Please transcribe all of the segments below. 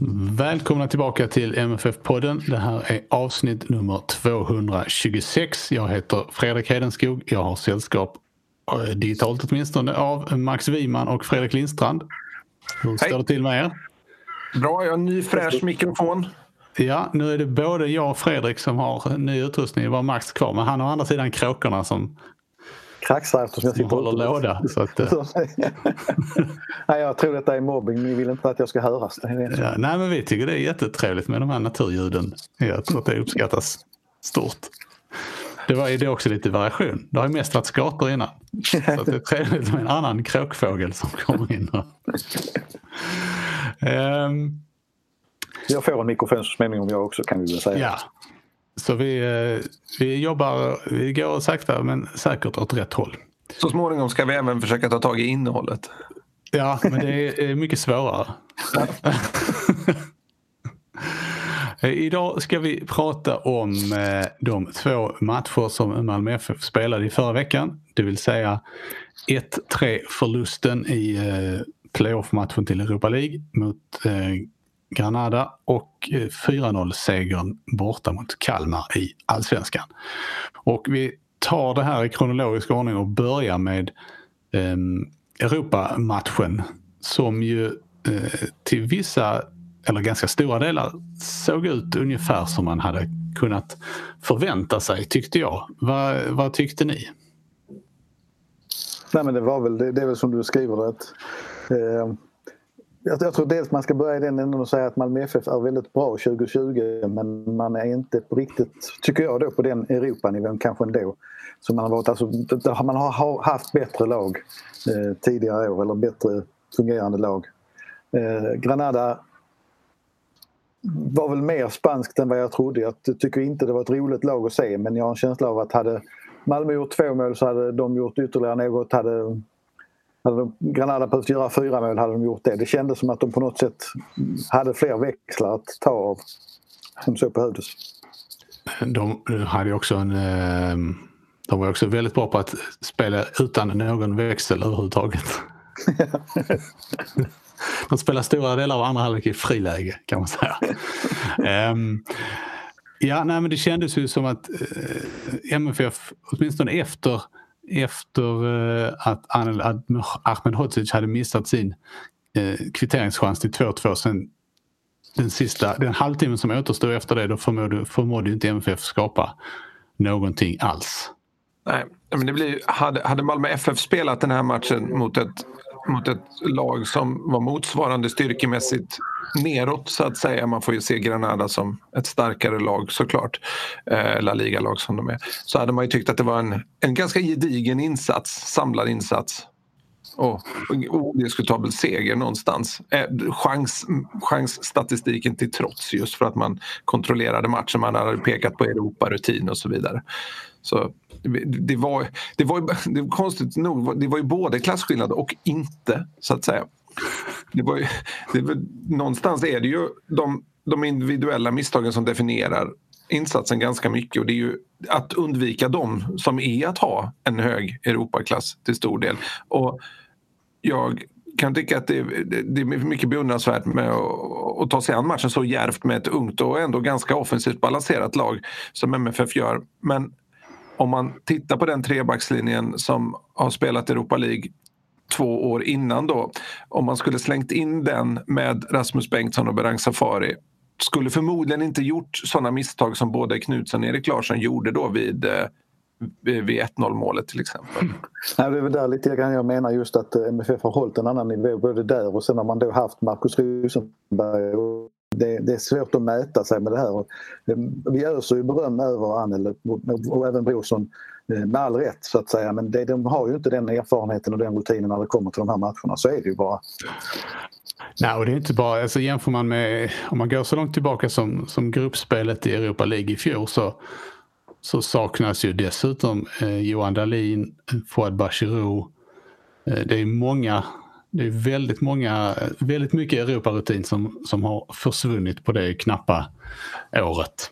Välkomna tillbaka till MFF-podden. Det här är avsnitt nummer 226. Jag heter Fredrik Hedenskog. Jag har sällskap, eh, digitalt åtminstone, av Max Wiman och Fredrik Lindstrand. Hur står det till med er? Bra, jag har en ny fräsch mikrofon. Ja, nu är det både jag och Fredrik som har ny utrustning. Det var Max kvar, men han har å andra sidan kråkorna som kraxar eftersom jag sitter håller låda. Så att, eh. nej, jag tror detta är mobbing. Ni vill inte att jag ska höras. Ja, nej, men vi tycker det är jättetrevligt med de här naturljuden. Jag tror att det uppskattas stort. Det var det också lite variation. Det har ju mest varit skator innan. Så det är trevligt med en annan kråkfågel som kommer in. um, jag får en mikrofon så småningom jag också kan vi väl säga. Ja, så vi, eh, vi jobbar, vi går sakta men säkert åt rätt håll. Så småningom ska vi även försöka ta tag i innehållet. Ja, men det är mycket svårare. Idag ska vi prata om eh, de två matcher som Malmö FF spelade i förra veckan. Det vill säga 1-3 förlusten i eh, playoff-matchen till Europa League mot Granada och eh, 4-0-segern borta mot Kalmar i Allsvenskan. Och vi tar det här i kronologisk ordning och börjar med eh, Europamatchen som ju eh, till vissa, eller ganska stora delar, såg ut ungefär som man hade kunnat förvänta sig tyckte jag. Vad, vad tyckte ni? Nej men det var väl, det, det är väl som du skriver det att eh, jag, jag tror dels man ska börja i den änden och säga att Malmö FF är väldigt bra 2020 men man är inte på riktigt, tycker jag då, på den Europanivån kanske ändå. Så man har, varit, alltså, man har haft bättre lag eh, tidigare år eller bättre fungerande lag. Eh, Granada var väl mer spanskt än vad jag trodde. Jag tycker inte det var ett roligt lag att se men jag har en känsla av att hade Malmö gjort två mål så hade de gjort ytterligare något. Hade hade de, Granada behövt göra fyra mål hade de gjort det. Det kändes som att de på något sätt hade fler växlar att ta av som så behövdes. De hade också en... Eh, de var också väldigt bra på att spela utan någon växel överhuvudtaget. de spelade stora delar av andra halvlek i friläge kan man säga. um, ja, nej, men det kändes ju som att uh, eh, MFF, åtminstone efter efter eh, att Ahmed Hodzic hade missat sin eh, kvitteringschans till 2-2 sen den sista, den halvtimmen som återstod efter det då förmådde, förmådde inte MFF skapa någonting alls. Nej, men det blir, hade, hade Malmö FF spelat den här matchen mot ett, mot ett lag som var motsvarande styrkemässigt neråt så att säga. Man får ju se Granada som ett starkare lag såklart. Eh, La Liga-lag som de är. Så hade man ju tyckt att det var en, en ganska gedigen insats, samlad insats. Och odiskutabel seger någonstans. Eh, chans, chansstatistiken till trots just för att man kontrollerade matchen. Man hade pekat på Europa-rutin och så vidare. Så det var, det var, det var konstigt nog, det var ju både klasskillnad och inte så att säga det var ju, det var, någonstans är det ju de, de individuella misstagen som definierar insatsen ganska mycket och det är ju att undvika dem som är att ha en hög Europaklass till stor del. Och jag kan tycka att det, det är mycket beundransvärt med att, att ta sig an matchen så järvt med ett ungt och ändå ganska offensivt balanserat lag som MFF gör. Men om man tittar på den trebackslinjen som har spelat Europa League två år innan då. Om man skulle slängt in den med Rasmus Bengtsson och Berang Safari skulle förmodligen inte gjort sådana misstag som både Knutsson och Erik Larsson gjorde då vid, eh, vid 1-0 målet till exempel. Mm. Nej, det är väl där lite grann jag menar just att eh, MFF har hållit en annan nivå både där och sen har man då haft Markus Rosenberg. Och det, det, är svårt att mäta sig med det här. Eh, vi öser ju beröm över Annel och även Brorsson eh, med all rätt så att säga men det, de har ju inte den erfarenheten och den rutinen när det kommer till de här matcherna. Så är det ju bara. Nej, och det är inte bara, alltså jämför man med, om man går så långt tillbaka som, som gruppspelet i Europa League i fjol så, så saknas ju dessutom eh, Johan Dahlin, eh, Fouad Bachirou. Eh, det är många, det är väldigt många, väldigt mycket Europarutin som, som har försvunnit på det knappa året.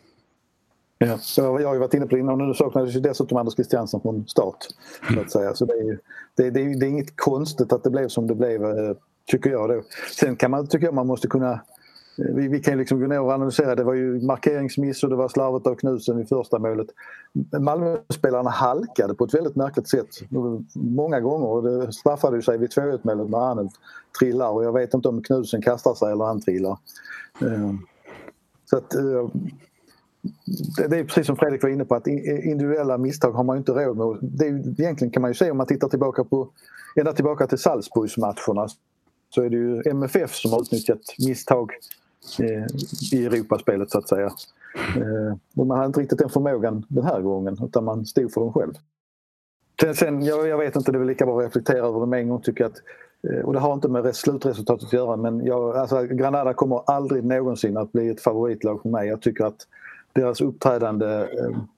Ja, jag har ju varit inne på det innan och nu saknades ju dessutom Anders Christiansen från start. Så att säga. Så det, är, det, det, är, det är inget konstigt att det blev som det blev eh, Tycker jag då. Sen kan man, tycker jag man måste kunna Eh, vi, vi kan liksom gå ner och analysera. Det var ju markeringsmiss och det var slarvet av Knusen i första målet. Malmöspelarna halkade på ett väldigt märkligt sätt många gånger och det straffade sig vid 2-1 målet när han trillar och jag vet inte om Knusen kastar sig eller han trillar. Eh, så att, eh, det är precis som Fredrik var inne på att individuella misstag har man inte råd med. Det är, egentligen kan man ju se om man tittar tillbaka på ända tillbaka till Salzburgsmatcherna så är det ju MFF som har utnyttjat misstag Eh, i Europaspelet så att säga. Eh, men man hade inte riktigt den förmågan den här gången utan man stod för dem själv. Sen, sen jag, jag, vet inte, det är väl lika bra att reflektera över det med en gång. Tycker att, eh, och det har inte med slutresultatet att göra men jag, alltså, Granada kommer aldrig någonsin att bli ett favoritlag för mig. Jag tycker att deras uppträdande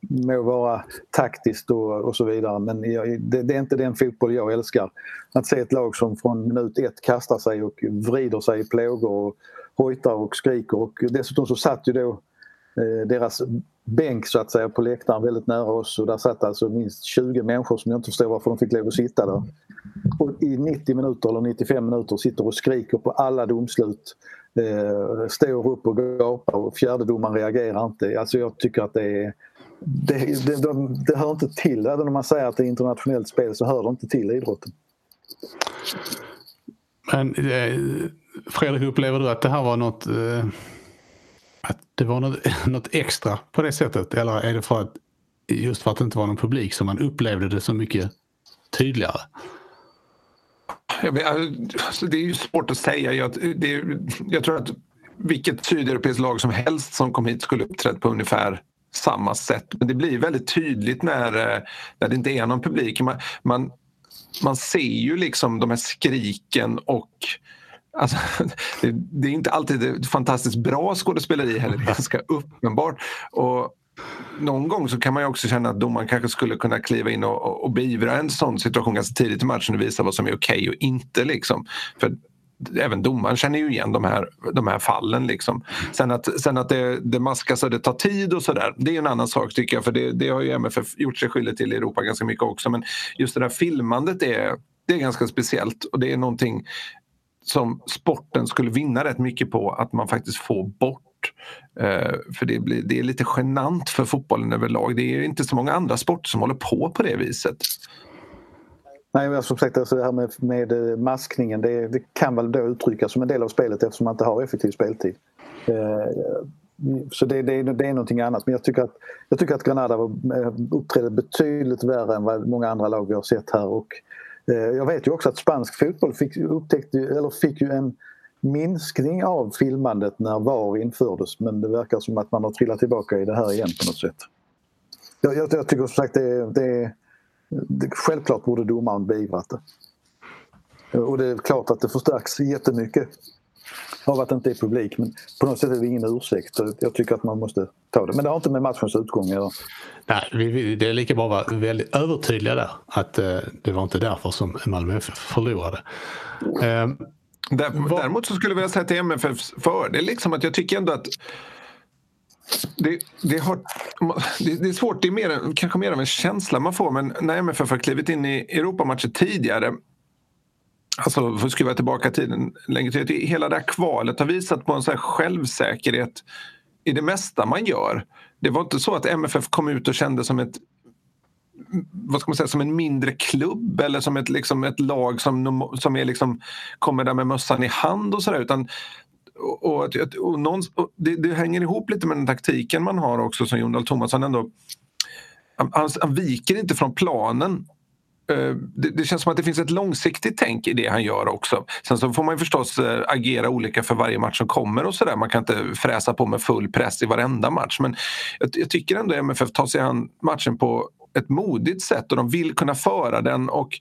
må vara taktiskt och, och så vidare men jag, det, det, är inte den fotboll jag älskar. Att se ett lag som från minut ett kastar sig och vrider sig i plågor och hojtar och skriker och dessutom så satt ju då eh, deras bänk så att säga på läktaren väldigt nära oss och där satt alltså minst 20 människor som jag inte förstår varför de fick lov att sitta där. Och I 90 minuter eller 95 minuter sitter och skriker på alla domslut eh, står upp och gapar och fjärdedomaren reagerar inte. Alltså jag tycker att det är det, det, det, det hör inte till. Även om man säger att det är internationellt spel så hör det inte till idrotten. Men eh, Fredrik, upplever du att det här var något eh, att det var något, något extra på det sättet? Eller är det för att just för att det inte var någon publik som man upplevde det så mycket tydligare? Alltså, alltså, det är ju svårt att säga. Jag, det, jag tror att vilket sydeuropeiskt lag som helst som kom hit skulle uppträtt på ungefär samma sätt. Men det blir väldigt tydligt när, eh, när det inte är någon publik. Man, man, man ser ju liksom de här skriken och Alltså, det, det, är inte alltid fantastiskt bra skådespeleri heller, det är ganska uppenbart. Och någon gång så kan man ju också känna att domaren kanske skulle kunna kliva in och, och beivra en sån situation ganska tidigt i matchen och visa vad som är okej okay och inte. Liksom. För även domaren känner ju igen de här, de här fallen. Liksom. Sen att, sen att det, det maskas och det tar tid och sådär, det är en annan sak tycker jag. För det, det har ju MFF gjort sig skyldig till i Europa ganska mycket också. Men just det där filmandet är, det är ganska speciellt och det är någonting som sporten skulle vinna rätt mycket på att man faktiskt får bort Eh, för det, blir, det är lite genant för fotbollen överlag. Det är inte så många andra sporter som håller på på det viset. Nej, som sagt, alltså det här med, med eh, maskningen det, det, kan väl då uttryckas som en del av spelet eftersom man inte har effektiv speltid. Eh, så det, det, det, är någonting annat. Men jag tycker att, jag tycker att Granada eh, uppträdde betydligt värre än vad många andra lag vi har sett här. Och, Eh, jag vet ju också att spansk fotboll fick, upptäckte, eller fick ju en minskning av filmandet när VAR infördes men det verkar som att man har trillat tillbaka i det här igen på något sätt. Jag, jag, jag tycker som sagt det, det, det självklart borde domaren beivrat det. Och det är klart att det förstärks jättemycket av att det inte är publik men på något sätt är det ingen ursäkt. Jag tycker att man måste ta det. Men det har inte med matchens utgång att göra. Nej, det är lika bra att vara väldigt övertydliga där att eh, det var inte därför som Malmö FF förlorade. Ehm, Däremot så skulle jag vilja säga till MFFs fördel liksom att jag tycker ändå att det, det, har, det, det, är svårt, det är mer, kanske mer av en känsla man får men när MFF har klivit in i Europamatcher tidigare Alltså för att skruva tillbaka tiden längre till. Hela det här kvalet har visat på en så självsäkerhet i det mesta man gör. Det var inte så att MFF kom ut och kände som ett vad ska man säga, som en mindre klubb eller som ett, liksom, ett lag som, som är liksom, kommer där med mössan i hand och sådär. Utan och, och, och, någon, och det, det, hänger ihop lite med den taktiken man har också som Jon Dahl Tomasson ändå han, han viker inte från planen Eh, det, det, känns som att det finns ett långsiktigt tänk i det han gör också. Sen så får man förstås eh, agera olika för varje match som kommer och sådär. Man kan inte fräsa på med full press i varenda match. Men jag, jag tycker ändå att MFF tar sig an matchen på ett modigt sätt och de vill kunna föra den och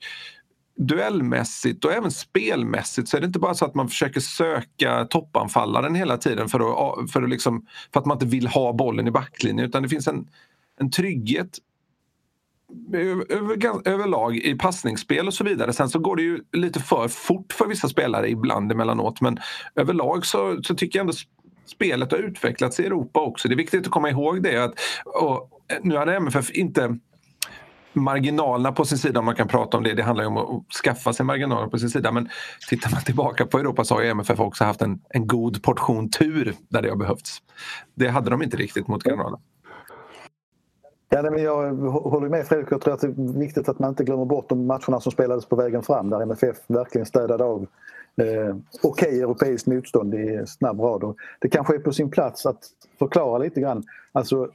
duellmässigt och även spelmässigt så är det inte bara så att man försöker söka toppanfallaren hela tiden för att, för att, liksom, för att man inte vill ha bollen i backlinjen utan det finns en, en trygghet över, överlag i passningsspel och så vidare. Sen så går det ju lite för fort för vissa spelare ibland emellanåt men överlag så, så tycker jag ändå spelet har utvecklats i Europa också. Det är viktigt att komma ihåg det. Att, och, nu hade MFF inte marginalerna på sin sida om man kan prata om det. Det handlar ju om att skaffa sig marginaler på sin sida. Men tittar man tillbaka på Europa så har ju MFF också haft en, en god portion tur där det har behövts. Det hade de inte riktigt mot Granada. Ja, men jag håller med Fredrik. Jag tror att det är viktigt att man inte glömmer bort de matcherna som spelades på vägen fram där MFF verkligen städade av eh, okej okay, europeiskt motstånd i snabb rad. Och det kanske är på sin plats att förklara lite grann. Alltså,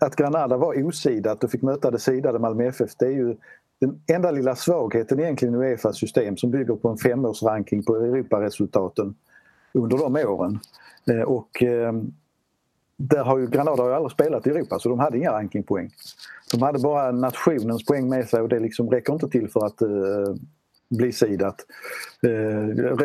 att Granada var osidat och fick möta det sidade Malmö FF det är ju den enda lilla svagheten egentligen i Uefas system som bygger på en femårsranking på Europaresultaten under de åren. Eh, och eh, där har ju Granada har ju aldrig spelat i Europa så de hade inga rankingpoäng. De hade bara nationens poäng med sig och det liksom räcker inte till för att eh, bli sidat. Eh,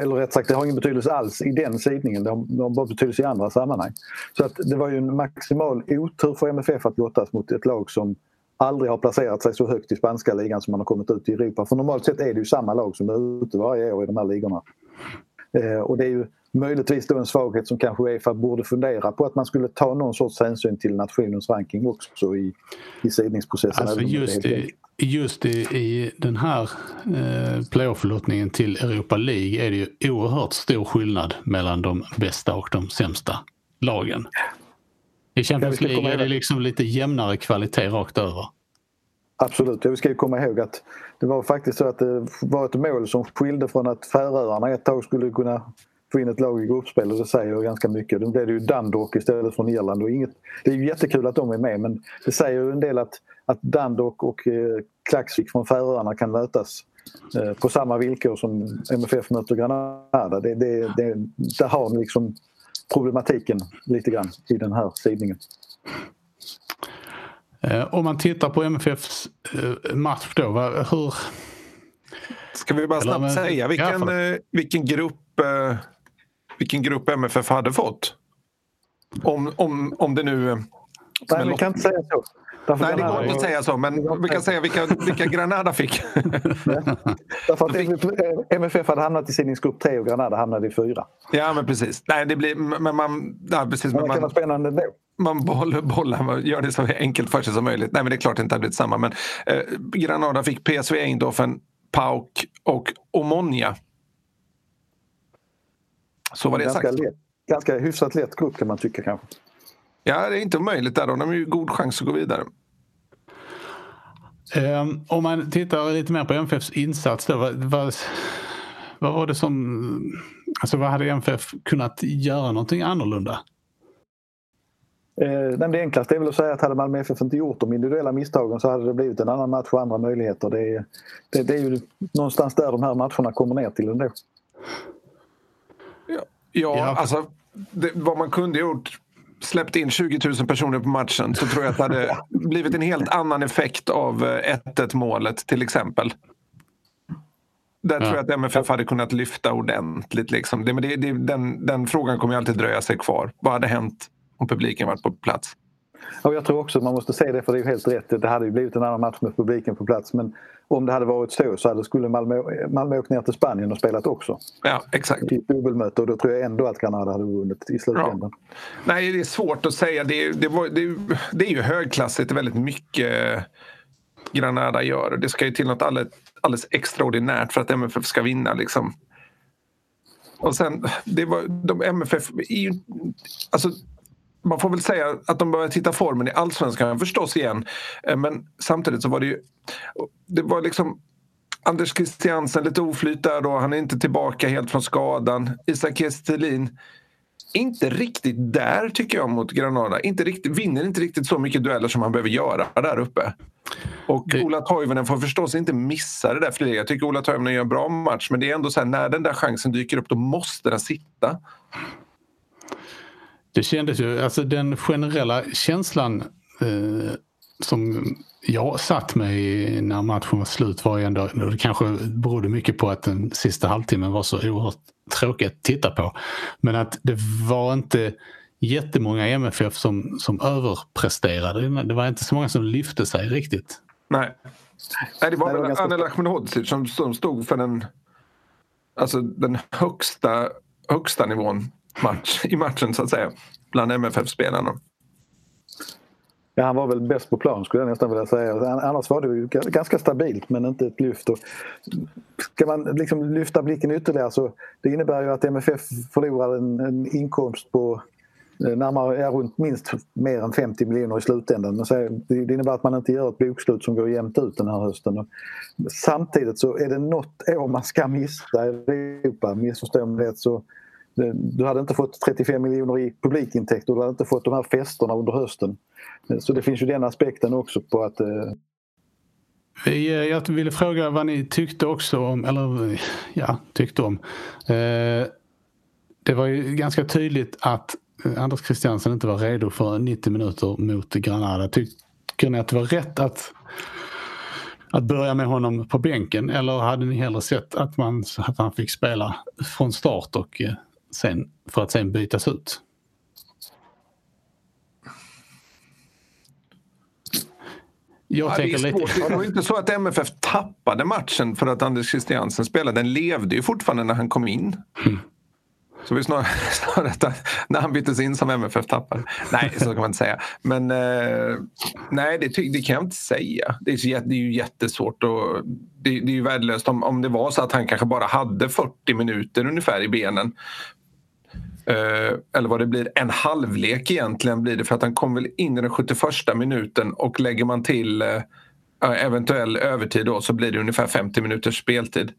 eller rätt sagt, det har ingen betydelse alls i den sidningen. Det har, det har bara betydelse i andra sammanhang. Så att det var ju en maximal otur för MFF att lottas mot ett lag som aldrig har placerat sig så högt i spanska ligan som man har kommit ut i Europa. För normalt sett är det ju samma lag som är ute varje år i de här ligorna. Eh, och det är ju möjligtvis då en svaghet som kanske Uefa borde fundera på att man skulle ta någon sorts hänsyn till nationens ranking också i, i sidningsprocessen. Alltså just, i, just i, i den här eh, playoff-lottningen till Europa League är det ju oerhört stor skillnad mellan de bästa och de sämsta lagen. I Champions League är det liksom lite jämnare kvalitet rakt över. Absolut, vi ska ju komma ihåg att det var faktiskt så att det var ett mål som skilde från att Färöarna ett tag skulle kunna få in ett lag i gruppspel och det säger ganska mycket. Då blev det ju Dundalk istället från Irland. Och inget, det är ju jättekul att de är med men det säger ju en del att, att Dundalk och eh, Klaxvik från Färöarna kan mötas eh, på samma villkor som MFF möter Granada. Det, det, det, där har liksom problematiken lite grann i den här sidningen. Eh, om man tittar på MFFs eh, match då, hur... Ska vi bara snabbt säga vilken, vilken grupp vilken grupp MFF hade fått. Om, om, om det nu... Nej, vi kan inte säga så. Därför Nej, det går inte att säga så, men vi kan säga vilka, vilka Granada fick. Därför att MFF hade hamnat i sidningsgrupp 3 och Granada hamnade i 4. Ja, men precis. Nej, det blir... Men man... Ja, precis, men vara spännande ändå. Man bollar, bollar, gör det så enkelt för sig som möjligt. Nej, men det är klart det inte hade blivit samma. Men eh, Granada fick PSV Eindhoven, PAOK och Omonia. Så var det ganska sagt. Lätt, ganska hyfsat lätt grupp kan man tycka kanske. Ja, det är inte omöjligt där. De har ju god chans att gå vidare. Um, om man tittar lite mer på MFFs insats då. Vad, vad, vad var det som... Alltså vad hade MFF kunnat göra någonting annorlunda? Eh, det enklaste är väl att säga att hade Malmö FF inte gjort de individuella misstagen så hade det blivit en annan match och andra möjligheter. Det det, det är ju någonstans där de här matcherna kommer ner till ändå. Ja, ja alltså det, vad man kunde gjort släppt in 20 000 personer på matchen så tror jag att det hade blivit en helt annan effekt av 1-1 eh, målet till exempel. Där ja. tror jag att MFF hade kunnat lyfta ordentligt. Liksom. Det, men det, det, den, den frågan kommer ju alltid dröja sig kvar. Vad hade hänt om publiken varit på plats? Och jag tror också att man måste se det, för det är helt rätt. Det hade ju blivit en annan match med publiken på plats. Men om det hade varit så så hade, skulle Malmö, Malmö åkt ner till Spanien och spelat också. Ja, exakt. I dubbelmöte och då tror jag ändå att Granada hade vunnit i slutändan. Ja. Nej, det är svårt att säga. Det, det, var, det, det är ju högklassigt. Är väldigt mycket Granada gör. Det ska ju till något alldeles, alldeles extraordinärt för att MFF ska vinna. Liksom. Och sen, det var, de MFF är ju... Alltså, man får väl säga att de börjar titta formen i allsvenskan förstås igen. Eh, men samtidigt så var det ju... Det var liksom Anders Christiansen lite oflyt där då. Han är inte tillbaka helt från skadan. Isak Estelin inte riktigt där tycker jag mot Granada. Inte riktigt, vinner inte riktigt så mycket dueller som han behöver göra där uppe. Och det... Ola Toivonen får förstås inte missa det där flyget. Jag tycker Ola Toivonen gör en bra match men det är ändå så här, när den där chansen dyker upp då måste den sitta. Det kändes ju, alltså den generella känslan eh, som jag satt mig när matchen var slut var ju ändå, det kanske berodde mycket på att den sista halvtimmen var så oerhört tråkig att titta på. Men att det var inte jättemånga MFF som, som överpresterade. Det var inte så många som lyfte sig riktigt. Nej, Nej det var väl. Anel Ahmedhodzic som, som stod för den, alltså den högsta, högsta nivån match, i matchen så att säga. Bland MFF-spelarna. Ja, han var väl bäst på plan skulle jag nästan vilja säga. Annars var det ju ganska stabilt men inte ett lyft. Och ska man liksom lyfta blicken ytterligare så det innebär ju att MFF förlorar en, en inkomst på eh, närmare, ja, runt minst mer än 50 miljoner i slutändan. det innebär att man inte gör ett bokslut som går jämnt ut den här hösten. Och samtidigt så är det något år man ska missa i Europa, missförstå mig rätt. Så du hade inte fått 35 miljoner i publikintäkter, du hade inte fått de här festerna under hösten. Så det finns ju den aspekten också på att eh, eh, jag ville fråga vad ni tyckte också om, eller ja, tyckte om. Eh, det var ju ganska tydligt att Anders Christiansen inte var redo för 90 minuter mot Granada. Tycker ni att det var rätt att, att börja med honom på bänken eller hade ni hellre sett att, man, att han fick spela från start och sen, för att sen bytas ut? Jag ja, tänker lite... Det var inte så att MFF tappade matchen för att Anders Christiansen spelade. Den levde ju fortfarande när han kom in. Mm. Så vi snarare, snarare när han byttes in som MFF tappade. Nej, så kan man inte säga. Men eh, nej, det, det, kan jag inte säga. Det är, så, det är ju jättesvårt och det, det, är ju värdelöst om, om det var så att han kanske bara hade 40 minuter ungefär i benen. Eh, eller vad det blir, en halvlek egentligen blir det för att han kom väl in i den 71 minuten och lägger man till eh, eh, eventuell övertid då så blir det ungefär 50 minuters speltid.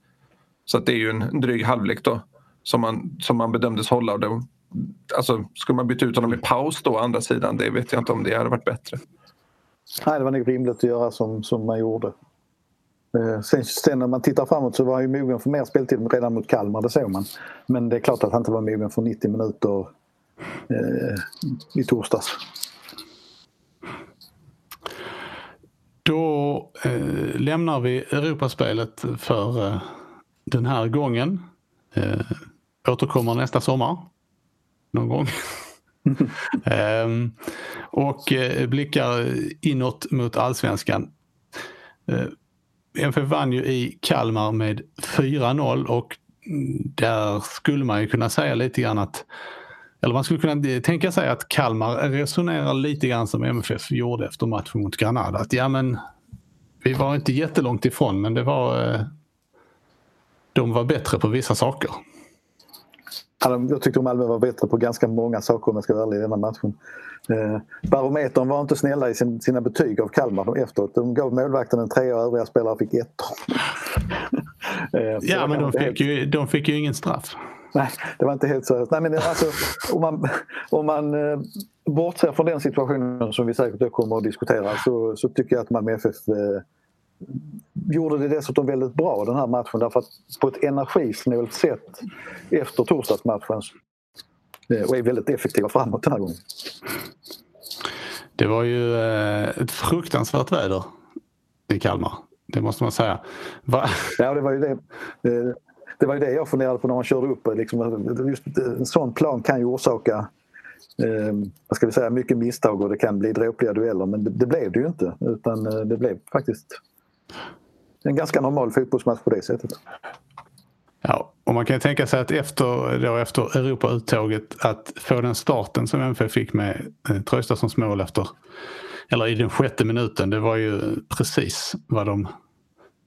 Så att det är ju en dryg halvlek då som man, som man bedömdes hålla. Och det, alltså, skulle man byta ut honom i paus då å andra sidan, det vet jag inte om det hade varit bättre. Nej, det var nog rimligt att göra som, som man gjorde. Eh, sen, sen, när man tittar framåt så var han ju mogen för mer speltid redan mot Kalmar, det såg man. Men det är klart att han inte var mogen för 90 minuter eh, i torsdags. Då eh, lämnar vi Europaspelet för eh, den här gången. Eh, återkommer nästa sommar. Någon gång. Ehm, och eh, blickar inåt mot allsvenskan. MFF vann ju i Kalmar med 4-0 och där skulle man ju kunna säga lite grann att eller man skulle kunna tänka sig att Kalmar resonerar lite grann som MFF gjorde efter matchen mot Granada. Att ja men vi var inte jättelångt ifrån men det var eh, de var bättre på vissa saker. Jag tyckte Malmö var bättre på ganska många saker om jag ska vara ärlig i denna matchen. Eh, barometern var inte snälla i sin, sina betyg av Kalmar efteråt. De gav målvakten en trea och övriga spelare fick ett. eh, ja men de fick, ju, de fick ju ingen straff. Nej, det var inte helt seriöst. Nej, men alltså, om man, om man eh, bortser från den situationen som vi säkert kommer att diskutera så, så tycker jag att Malmö FF eh, gjorde det dessutom väldigt bra den här matchen därför att på ett energisnålt sätt efter torsdagsmatchen och är väldigt effektiva framåt den här gången. Det var ju eh, ett fruktansvärt väder i Kalmar. Det måste man säga. Va? Ja, det var ju det. Eh, det var ju det jag funderade på när man körde upp. Liksom, just en sån plan kan ju orsaka eh, vad ska vi säga, mycket misstag och det kan bli dråpliga dueller men det, det blev det ju inte. Utan det blev faktiskt en ganska normal fotbollsmatch på det sättet. Och man kan tänka sig att efter, då efter Europa-uttåget att få den starten som MFF fick med eh, Traustatssons mål efter, eller i den sjätte minuten, det var ju precis vad de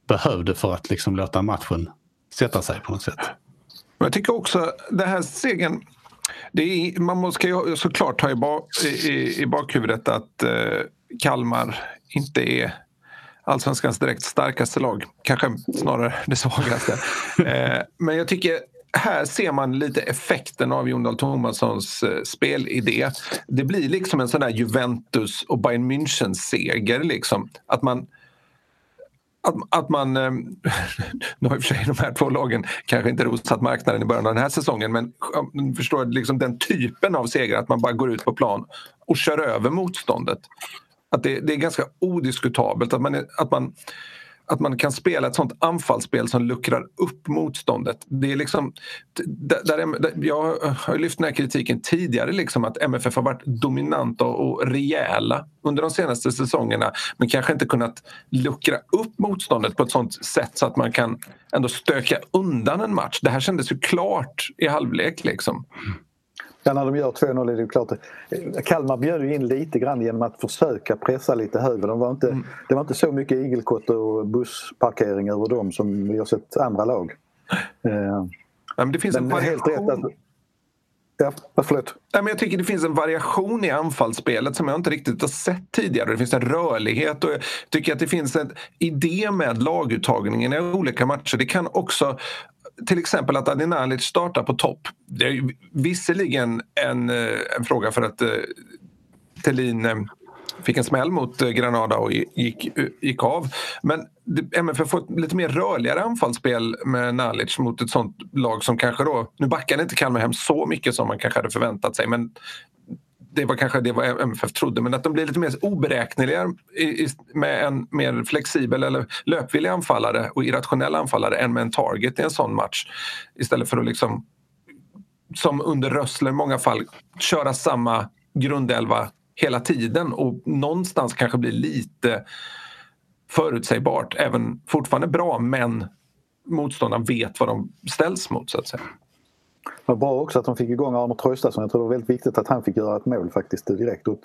behövde för att liksom låta matchen sätta sig på något sätt. Jag tycker också den här segern, är, man ska ju såklart ha i, bak, i, i bakhuvudet att eh, Kalmar inte är allsvenskans direkt starkaste lag. Kanske snarare det svagaste. Eh, men jag tycker här ser man lite effekten av Jon Dahl Tomassons eh, spelidé. Det blir liksom en sån där Juventus och Bayern München-seger. Liksom. Att man att, att man, eh, nu har i och för sig de här två lagen kanske inte rosat marknaden i början av den här säsongen men förstår liksom den typen av seger, att man bara går ut på plan och kör över motståndet. Att det, det är ganska odiskutabelt att man, att man att man kan spela ett sånt anfallsspel som luckrar upp motståndet. Det är liksom, där, där, jag har lyft den här kritiken tidigare, liksom att MFF har varit dominanta och rejäla under de senaste säsongerna men kanske inte kunnat luckra upp motståndet på ett sånt sätt så att man kan ändå stöka undan en match. Det här kändes ju klart i halvlek. Liksom. Ja, när de gör 2-0 är det klart. Kalmar bjöd in lite grann genom att försöka pressa lite högre. De var inte, mm. Det var inte så mycket igelkott och bussparkering över dem som vi har sett andra lag. Ja, men det finns en variation. Helt Ja, förlåt. Ja, men jag tycker det finns en variation i anfallsspelet som jag inte riktigt har sett tidigare. Det finns en rörlighet och jag tycker att det finns en idé med laguttagningen i olika matcher. Det kan också till exempel att Adinalic startar på topp. Det är visserligen en, eh, en fråga för att eh, Thelin eh, fick en smäll mot eh, Granada och gick, gick av. Men MFF får lite mer rörligare anfallsspel med Nalic mot ett sånt lag som kanske då... Nu backade inte Kalmar hem så mycket som man kanske hade förväntat sig men det var kanske det MFF trodde, men att de blir lite mer oberäkneliga med en mer flexibel eller löpvillig anfallare och irrationell anfallare än med en target i en sån match. Istället för att liksom, som under Rössler i många fall, köra samma grundelva hela tiden och någonstans kanske bli lite förutsägbart. Även fortfarande bra, men motståndaren vet vad de ställs mot så att säga. Det var bra också att de fick igång Arne Traustason. Jag tror det var väldigt viktigt att han fick göra ett mål faktiskt direkt. Ett,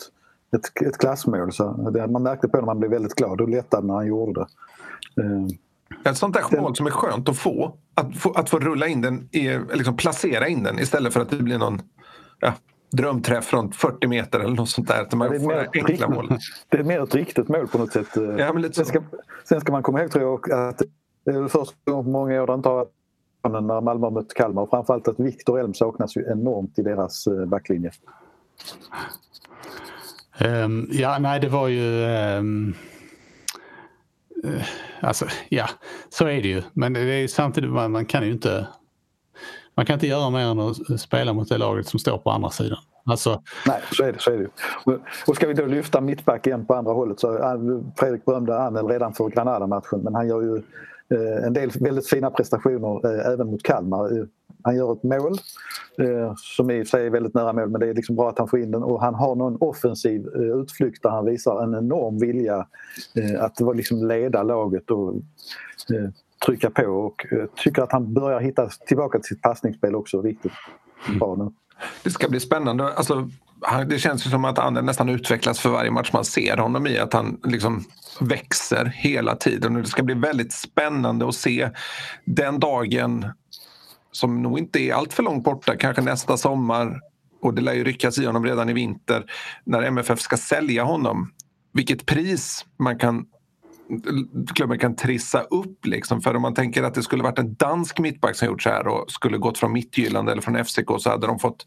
ett, ett klassmål. Så det, man märkte på när man blev väldigt glad och lättad när han gjorde det. Eh, ett sånt där mål som är skönt att få. Att få, att få rulla in den, i, liksom placera in den istället för att det blir någon ja, drömträff från 40 meter eller något sånt där. Man ja, det, är mer enkla mål. det är mer ett riktigt mål på något sätt. Ja, sen, ska, sen ska man komma ihåg tror jag att det är första gången på många år det inte har när Malmö mött Kalmar och framförallt att Viktor Elm saknas ju enormt i deras eh, backlinje. Um, ja, nej det var ju... Um, uh, alltså, ja, så är det ju. Men det är samtidigt, man, man kan ju inte... Man kan inte göra mer än att spela mot det laget som står på andra sidan. Alltså... Nej, så är det. Så är det. Och ska vi då lyfta mittback igen på andra hållet så Fredrik berömde Anel redan för Granada-matchen men han gör ju Eh, Eh, en del väldigt fina prestationer eh, även mot Kalmar. Eh, han gör ett mål som i sig är väldigt nära mål men det är liksom bra att han får in den och han har någon offensiv utflykt där han visar en enorm vilja att liksom leda laget och trycka på och tycker att han börjar hitta tillbaka till sitt passningsspel också riktigt bra nu. Det ska bli spännande. Alltså, det känns ju som att han nästan utvecklas för varje match man ser honom i. Att han liksom växer hela tiden. Och det ska bli väldigt spännande att se den dagen som nog inte är allt för långt borta, kanske nästa sommar och det lär ju ryckas i honom redan i vinter när MFF ska sälja honom. Vilket pris man kan klubben kan trissa upp. Liksom. För om man tänker att det skulle varit en dansk mittback som gjort så här och skulle gått från Mittjylland eller från FCK så hade de fått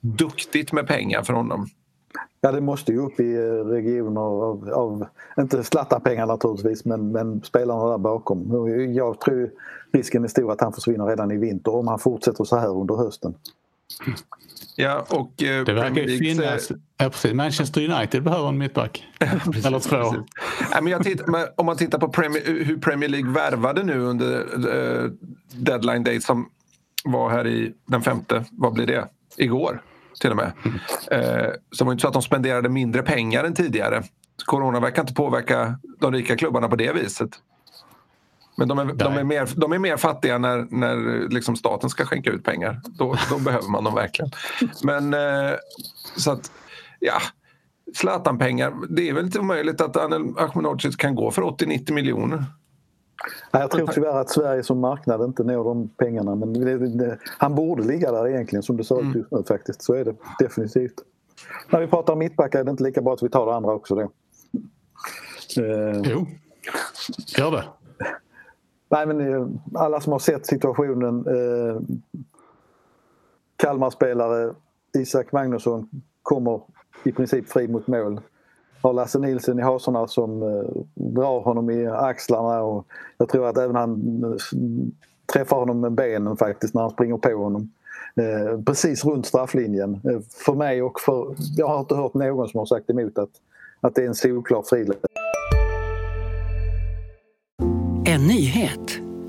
duktigt med pengar för honom. Ja, det måste ju upp i eh, regioner av, av inte Zlatan-pengar naturligtvis, men, men spelarna där bakom. Jag tror risken är stor att han försvinner redan i vinter om han fortsätter så här under hösten. Ja, och, eh, det verkar ju finnas... Ja, precis. Manchester United behöver en mittback. Eller två. Ja, men jag tittar, om man tittar på Premier, hur Premier League värvade nu under uh, deadline day som var här i den femte, vad blir det? Igår till och med. Uh, så det var inte så att de spenderade mindre pengar än tidigare. Corona verkar inte påverka de rika klubbarna på det viset. Men de är, de är, mer, de är mer fattiga när, när liksom staten ska skänka ut pengar. Då, då behöver man dem verkligen. Men eh, så att, ja. Zlatan-pengar, det är väl inte omöjligt att Anel Ahmedhodzic kan gå för 80-90 miljoner. Jag tror tyvärr att Sverige som marknad inte når de pengarna men det, det, han borde ligga där egentligen som det ser ut mm. just nu faktiskt. Så är det definitivt. När vi pratar om mittbackar är det inte lika bra att vi tar det andra också då. Eh, jo. Gör det? Nej, men eh, alla som har sett situationen. Eh, Kalmar-spelare Isak Magnusson kommer i princip fri mot mål. Har Lasse Nilsson i hasorna som eh, drar honom i axlarna och jag tror att även han eh, träffar honom med benen faktiskt när han springer på honom. Eh, precis runt strafflinjen. Eh, för mig och för... Jag har inte hört någon som har sagt emot att, att det är en solklar friläge.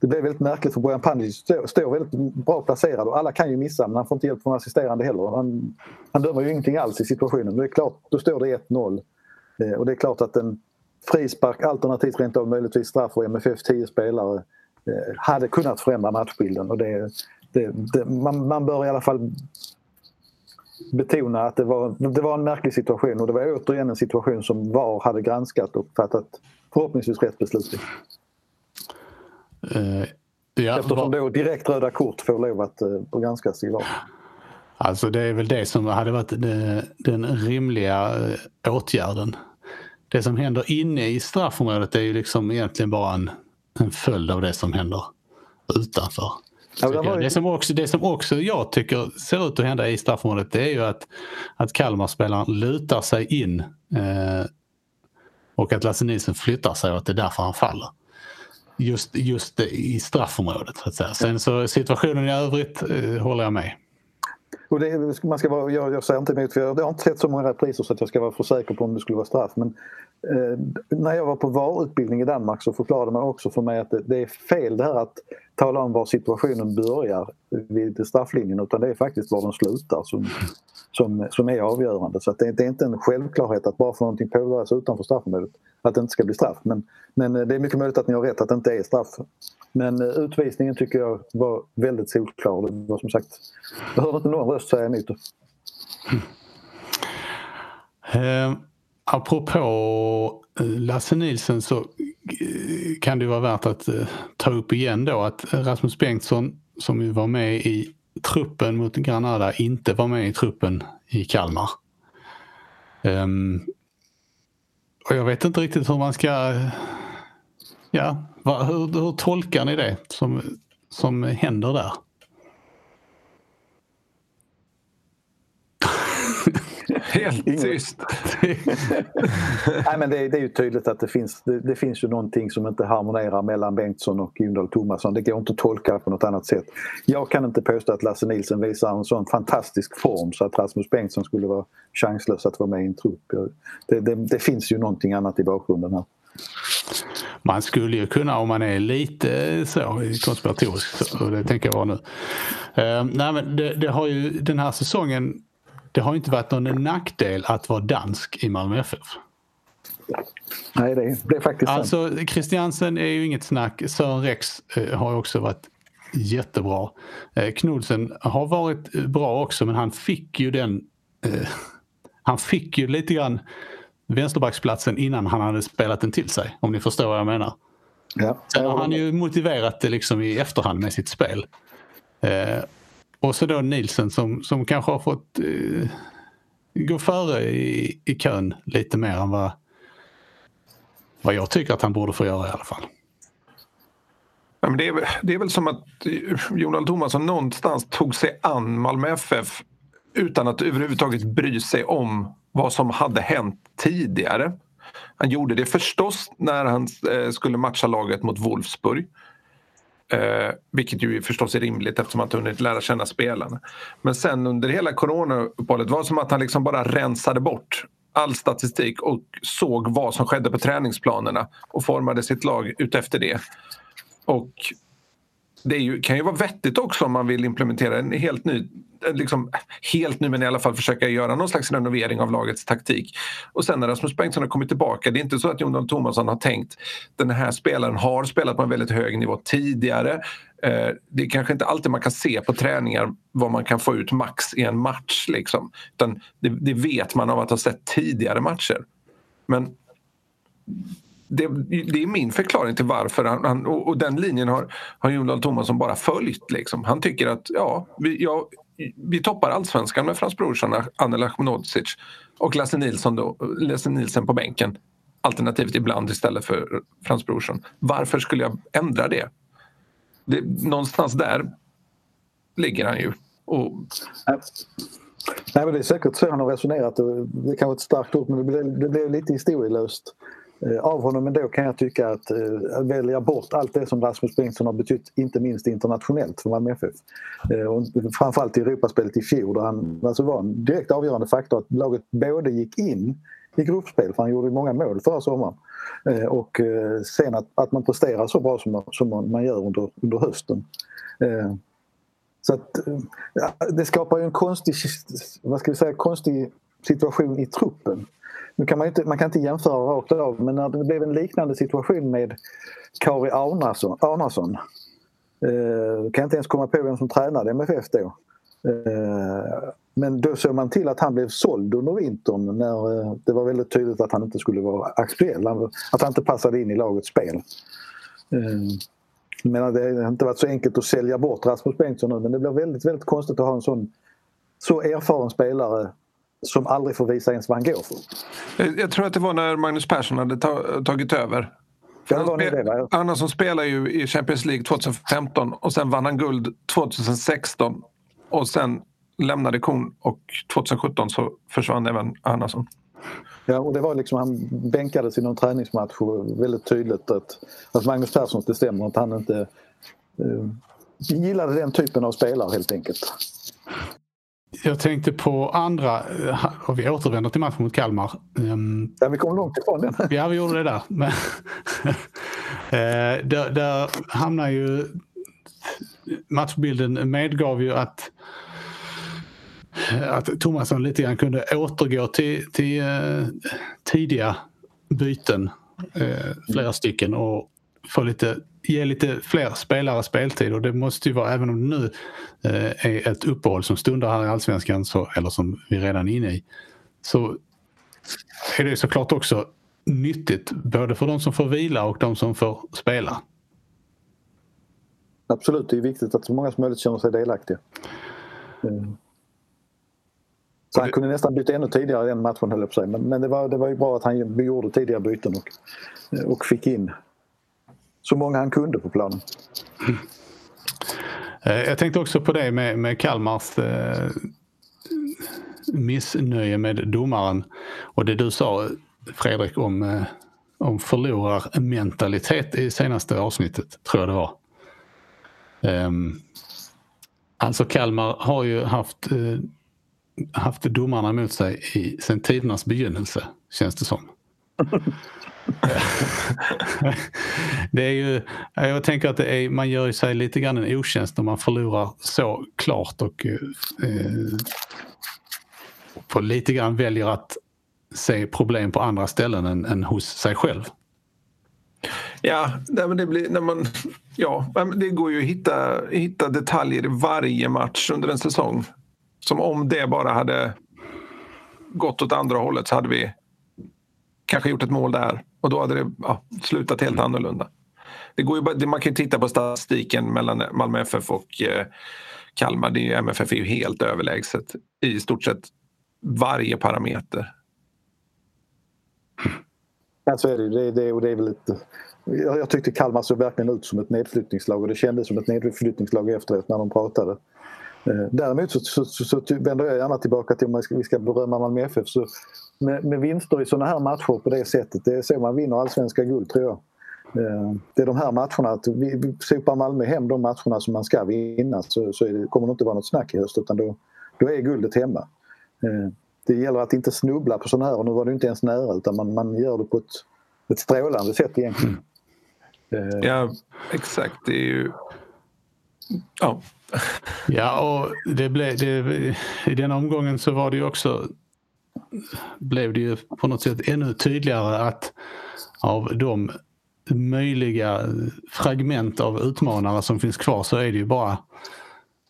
det blev väldigt märkligt för Bojan Pandic står, står väldigt bra placerad och alla kan ju missa men han får inte hjälp från assisterande heller. Han, han dömer ju ingenting alls i situationen. Det är klart, då står det 1-0. Eh, och det är klart att en frispark alternativt rent av möjligtvis straff och MFF 10 spelare eh, hade kunnat förändra matchbilden. Och det, det, det, man, man bör i alla fall betona att det var, det var en märklig situation och det var återigen en situation som VAR hade granskat och fattat förhoppningsvis rätt beslut i. Uh, ja, Eftersom då direkt röda kort får lov att uh, granskas i VAR. Alltså det är väl det som hade varit det, den rimliga uh, åtgärden. Det som händer inne i straffområdet är ju liksom egentligen bara en, en följd av det som händer utanför. Ja, det, som också, det som också jag tycker ser ut att hända i straffområdet det är ju att, att Kalmar-spelaren lutar sig in eh, och att Lasse Nilsson flyttar sig och att det är därför han faller. Just, just i straffområdet så att säga. Sen så situationen i övrigt eh, håller jag med. Och det, man ska vara, jag, jag säger inte emot, för jag, jag har inte sett så många repriser så att jag ska vara för säker på om det skulle vara straff. Men eh, när jag var på VAR-utbildning i Danmark så förklarade man också för mig att det, det, är fel det här att tala om var situationen börjar vid strafflinjen utan det är faktiskt var den slutar som, som, som är avgörande. Så det, det, är inte en självklarhet att bara för någonting påbörjas utanför straffområdet att det inte ska bli straff. Men, men eh, det är mycket möjligt att ni har rätt att det inte är straff. Men eh, utvisningen tycker jag var väldigt solklar. Det var som sagt, jag hörde inte någon röst säga emot. Mm. Eh, apropå Lasse Nilsson så eh, kan det vara värt att eh, ta upp igen då att Rasmus Bengtsson som ju var med i truppen mot Granada inte var med i truppen i Kalmar. Um, och jag vet inte riktigt hur man ska Ja, va, hur, hur tolkar ni det som, som händer där? Helt tyst. Nej, men det, det, är ju tydligt att det finns, det, det, finns ju någonting som inte harmonerar mellan Bengtsson och Gundahl Tomasson. Det går inte att tolka på något annat sätt. Jag kan inte påstå att Lasse Nilsson visar en sån fantastisk form så att Rasmus Bengtsson skulle vara chanslös att vara med i en trupp. Det, det finns ju någonting annat i bakgrunden här. Man skulle ju kunna om man är lite så konspiratorisk, och det tänker jag vara nu. Uh, nej, men det, det, har ju den här säsongen, det har inte varit någon nackdel att vara dansk i Malmö FF. Nej, det, det är faktiskt Alltså. Christiansen är ju inget snack. Sören Rex uh, har också varit jättebra. Uh, Knudsen har varit bra också men han fick ju den han fick ju lite grann vänsterbacksplatsen innan han hade spelat den till sig. Om ni förstår vad jag menar. Ja. Sen har han ju motiverat det liksom i efterhand med sitt spel. Eh, och så då Nielsen som, som kanske har fått eh, gå före i, i kön lite mer än vad, vad jag tycker att han borde få göra i alla fall. Ja, men det, är, det är väl som att eh, Jonald Thomasson någonstans tog sig an Malmö FF utan att överhuvudtaget bry sig om vad som hade hänt tidigare. Han gjorde det förstås när han eh, skulle matcha laget mot Wolfsburg. Eh, vilket ju förstås är rimligt eftersom han inte hunnit lära känna spelarna. Men sen under hela coronauppehållet var det som att han liksom bara rensade bort all statistik och såg vad som skedde på träningsplanerna och formade sitt lag utefter det. Och det ju, kan ju vara vettigt också om man vill implementera en helt ny liksom, helt nu men i alla fall försöka göra någon slags renovering av lagets taktik. Och sen när Rasmus Bengtsson har kommit tillbaka, det är inte så att Jon Thomasson Tomasson har tänkt den här spelaren har spelat på en väldigt hög nivå tidigare. Eh, det är kanske inte alltid man kan se på träningar vad man kan få ut max i en match. Liksom. Utan det, det vet man av att ha sett tidigare matcher. Men det, det, är min förklaring till varför han, han och, och, den linjen har, har Jon Dahl Tomasson bara följt. Liksom. Han tycker att ja, vi, ja, vi toppar allsvenskan med Frans Brorsson, Anel Ahmedhodzic och Lasse Nilsson, då, Lasse Nilsson på bänken. Alternativt ibland istället för Frans Brorsson. Varför skulle jag ändra det? det någonstans där ligger han ju. Och... Nej, men det är säkert så han har resonerat. Det kan vara ett starkt ord men det blev, det blev lite historielöst Eh, av honom. Men då kan jag tycka att eh, välja bort allt det som Rasmus Bengtsson har betytt, inte minst internationellt för Malmö FF. Eh, och framförallt i Europaspelet i fjol där han alltså var en direkt avgörande faktor att laget både gick in i gruppspel, för han gjorde många mål förra sommaren. Eh, och eh, sen att, att man presterar så bra som, som man gör under, under hösten. Eh, så att, eh, ja, det skapar ju en konstig, vad ska vi säga, konstig situation i truppen. Nu kan man, inte, man kan inte jämföra rakt av men när det blev en liknande situation med Kari Arnason, Arnason eh, kan jag inte ens komma på vem som tränade MFF då. Eh, men då såg man till att han blev såld under vintern när eh, det var väldigt tydligt att han inte skulle vara aktuell. Att han inte passade in i lagets spel. Eh, men det har inte varit så enkelt att sälja bort Rasmus Bengtsson nu men det blir väldigt, väldigt konstigt att ha en sån så erfaren spelare som aldrig får visa ens vad han går för. Jag tror att det var när Magnus Persson hade tagit över. Ja, han, spel det, som spelar ju i Champions League 2015 och sen vann han guld 2016 och sen lämnade kon och 2017 så försvann även Arnason. Ja, och det var liksom, han bänkades i någon träningsmatch och väldigt tydligt att, att Magnus Persson, det stämmer att han inte uh, gillade den typen av spelare helt enkelt. Jag tänkte på andra, och vi återvänder till matchen mot Kalmar. Ehm, ja, vi kom långt ifrån den. Ja, vi gjorde det där. Men, eh, där, där hamnar ju matchbilden medgav ju att att Thomasson lite grann kunde återgå till, till uh, tidiga byten, uh, flera stycken och få lite ge lite fler spelare speltid och det måste ju vara, även om det nu eh, är ett uppehåll som stundar här i Allsvenskan, så, eller som vi redan är inne i, så är det såklart också nyttigt både för de som får vila och de som får spela. Absolut, det är viktigt att så många som möjligt känner sig delaktiga. Mm. Så han kunde nästan byta ännu tidigare i den matchen höll jag på sig. Men, men det, var, det var ju bra att han gjorde tidiga byten och, och fick in så många han kunde på planen. Eh, jag tänkte också på det med, med Kalmars eh, missnöje med domaren och det du sa Fredrik om, eh, om förlorarmentalitet i senaste avsnittet, tror jag det var. Um, alltså Kalmar har ju haft, uh, haft domarna emot sig i, sen tidernas begynnelse, känns det som. det är ju, jag tänker att är, man gör sig lite grann en otjänst när man förlorar så klart och eh, på lite grann väljer att se problem på andra ställen än, än hos sig själv. Ja, men det, blir, när man, ja, det går ju att hitta, hitta detaljer i varje match under en säsong. Som om det bara hade gått åt andra hållet så hade vi kanske gjort ett mål där och då hade det ja, slutat helt mm. annorlunda. Det går ju man kan ju titta på statistiken mellan Malmö FF och eh, Kalmar. Det är, MFF är ju helt överlägset i stort sett varje parameter. Ja, så är det, det, det, och det är väl jag, jag tyckte Kalmar såg verkligen ut som ett nedflyttningslag och det kändes som ett nedflyttningslag efteråt när de pratade. Eh, däremot så, så, så, så, vänder jag gärna tillbaka till om vi ska berömma Malmö FF så med, med vinster i sådana här matcher på det sättet. Det är så man vinner allsvenska guld tror jag. Eh, det är de här matcherna, att vi, vi sopar Malmö hem de matcherna som man ska vinna så, så det, kommer det inte vara något snack i höst utan då, då är guldet hemma. Eh, det gäller att inte snubbla på sådana här och nu var det inte ens nära utan man, man gör det på ett, ett strålande sätt egentligen. Eh, Ja, exakt. Det är ju... Ja. Ja, och det blev, det, i den omgången så var det ju också blev det ju på något sätt ännu tydligare att av de möjliga fragment av utmanare som finns kvar så är det ju bara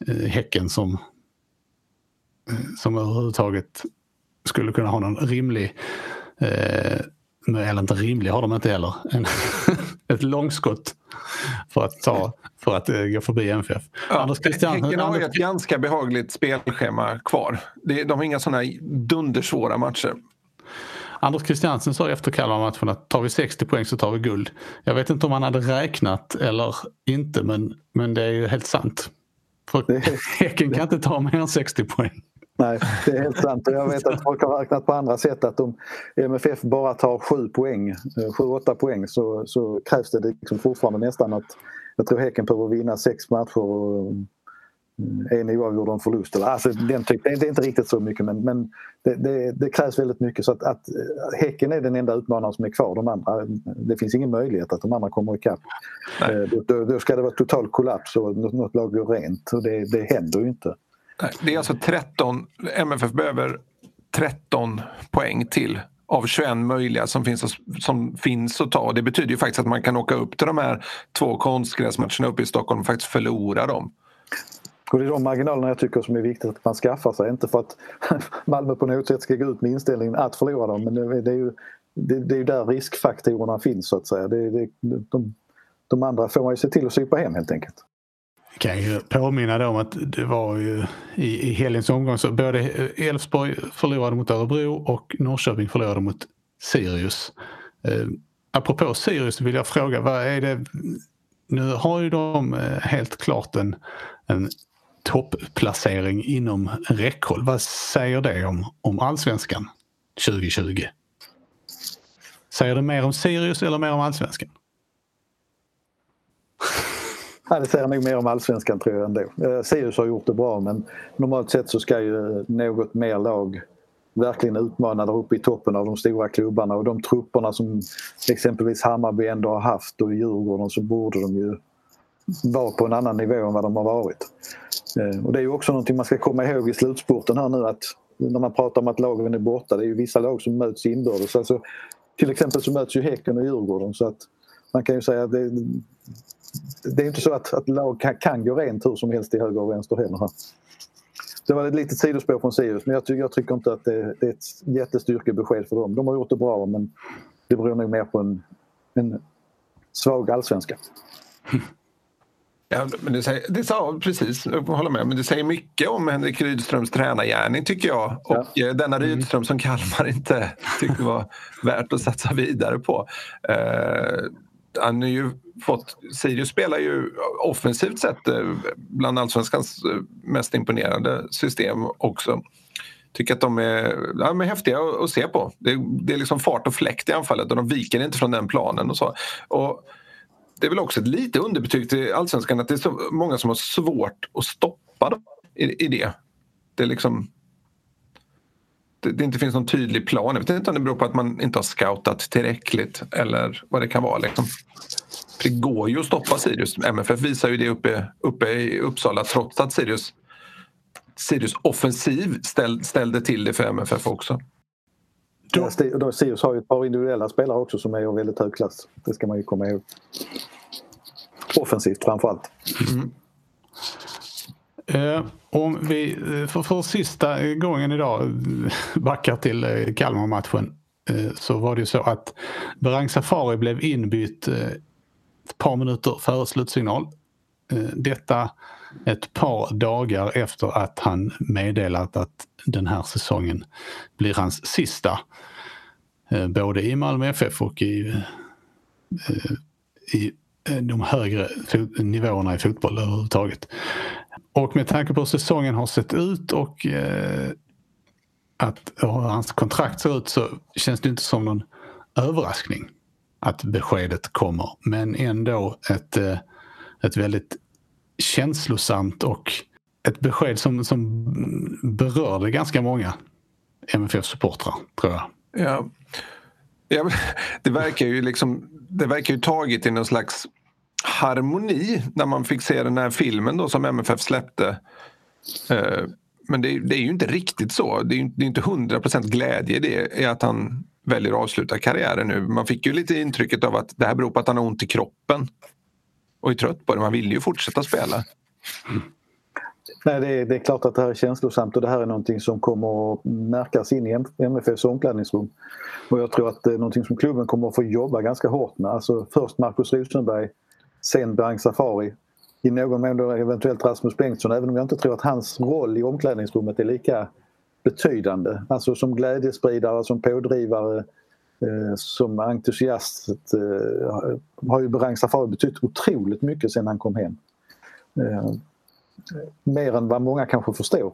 eh, Häcken som, eh, som överhuvudtaget skulle kunna ha någon rimlig, eh, eller inte rimlig har de inte heller, en, ett långskott för att, ta, för att eh, gå förbi MFF. Ja, Anders Christiansen, Häcken har ju Anders, ett ganska behagligt spelschema kvar. De har inga sådana dundersvåra matcher. Anders Christiansen sa efter Kalmar-matchen att tar vi 60 poäng så tar vi guld. Jag vet inte om han hade räknat eller inte men, men det är ju helt sant. För Häcken kan inte ta mer än 60 poäng. Nej, det är helt sant. Jag vet att folk har räknat på andra sätt att om MFF bara tar sju poäng, eh, sju, åtta poäng så, så krävs det liksom fortfarande nästan att jag tror Häcken behöver vinna sex matcher och eh, en oavgjord och en förlust. Alltså, den typ, det är inte riktigt så mycket men, men det, det, det, krävs väldigt mycket. Så att, att eh, Häcken är den enda utmanaren som är kvar. De andra, det finns ingen möjlighet att de andra kommer ikapp. Eh, Då, då ska det vara total kollaps och något, något lag går rent. Och det, det händer ju inte. Nej, Det är alltså 13, MFF behöver 13 poäng till av 21 möjliga som finns, att- som finns att ta. Det betyder ju faktiskt att man kan åka upp till de här två konstgräsmatcherna uppe i Stockholm och faktiskt förlora dem. Och det är de marginalerna jag tycker som är viktigt att man skaffar sig. Inte för att Malmö på något sätt ska gå ut med inställningen att förlora dem men det, är ju det, det är ju där riskfaktorerna finns så att säga. Det, det, de, de andra får man ju se till att sopa hem helt enkelt. Jag kan ju påminna då om att det var ju i, i helgens omgång så både Elfsborg förlorade mot Örebro och Norrköping förlorade mot Sirius. Eh, apropå Sirius vill jag fråga, vad är det? Nu har ju de eh, helt klart en, en toppplacering inom räckhåll. Vad säger det om, om allsvenskan 2020? Säger det mer om Sirius eller mer om allsvenskan? Ja, det säger nog mer om allsvenskan tror jag ändå. Eh, Sirius har gjort det bra men normalt sett så ska ju något mer lag verkligen utmana där uppe i toppen av de stora klubbarna och de trupperna som exempelvis Hammarby ändå har haft och Djurgården så borde de ju vara på en annan nivå än vad de har varit. Eh, Och det är ju också någonting man ska komma ihåg i slutspurten här nu att när man pratar om att lagen är borta, det är ju vissa lag som möts inbördes. Alltså, till exempel så möts ju Häcken och Djurgården så att man kan ju säga att det, det är inte så att, att lag kan, kan gå rent hur som helst till höger och vänster heller. Här. Det var ett litet sidospår från Sirius men jag, ty jag tycker inte att det, det är ett jättestyrkebesked för dem. De har gjort det bra men det beror nog mer på en, en svag allsvenska. Ja, men det säger, det sa, precis, jag håller med. Men det säger mycket om Henrik Rydströms tränargärning tycker jag. Och eh, denna Rydström som Kalmar inte tyckte var värt att satsa vidare på. Eh, han har ju fått, Sirius spelar ju offensivt sett eh, bland allsvenskans eh, mest imponerande system också. Tycker att de är, ja, de är häftiga att, att se på. Det, det är liksom fart och fläkt i anfallet och de viker inte från den planen och så. Och det är väl också ett lite underbetyg till allsvenskan att det är så många som har svårt att stoppa dem i, i det. Det är liksom det, det inte finns någon tydlig plan. Jag vet inte om det beror på att man inte har scoutat tillräckligt eller vad det kan vara. Liksom. För det går ju att stoppa Sirius. MFF visar ju det uppe, uppe i Uppsala trots att Sirius, Sirius offensiv ställ, ställde till det för MFF också. Ja, Sirius har ju ett par individuella spelare också som är av väldigt hög klass. Det ska man ju komma ihåg. Offensivt framförallt. Eh, om vi eh, för, för sista gången idag eh, backar till eh, Kalmar-matchen eh, så var det ju så att Berang Safari blev inbytt eh, ett par minuter före slutsignal. Eh, detta ett par dagar efter att han meddelat att den här säsongen blir hans sista. Eh, både i Malmö FF och i, eh, i de högre nivåerna i fotboll överhuvudtaget. Och med tanke på hur säsongen har sett ut och att hur hans kontrakt ser ut så känns det inte som någon överraskning att beskedet kommer. Men ändå ett, eh, ett väldigt känslosamt och ett besked som, som berörde ganska många MFF-supportrar tror jag. Ja. Ja, det verkar ju liksom, det verkar ju taget i någon slags harmoni när man fick se den här filmen då som MFF släppte. Eh, men det, är ju inte riktigt så. Det är ju inte hundra procent glädje i det i att han väljer att avsluta karriären nu. Man fick ju lite intrycket av att det här beror på att han har ont i kroppen och är trött på det. Man vill ju fortsätta spela. Nej, det är, det är klart att det här är känslosamt och det här är någonting som kommer att märkas in i MFFs omklädningsrum. Och jag tror att det är någonting som klubben kommer att få jobba ganska hårt med. Alltså först Markus Rosenberg, sen Berang Safari. I någon mån då eventuellt Rasmus Bengtsson även om jag inte tror att hans roll i omklädningsrummet är lika betydande. Alltså som glädjespridare, som pådrivare, eh, som entusiast eh, har ju Berang Safari betytt otroligt mycket sen han kom hem. Eh, mer än vad många kanske förstår.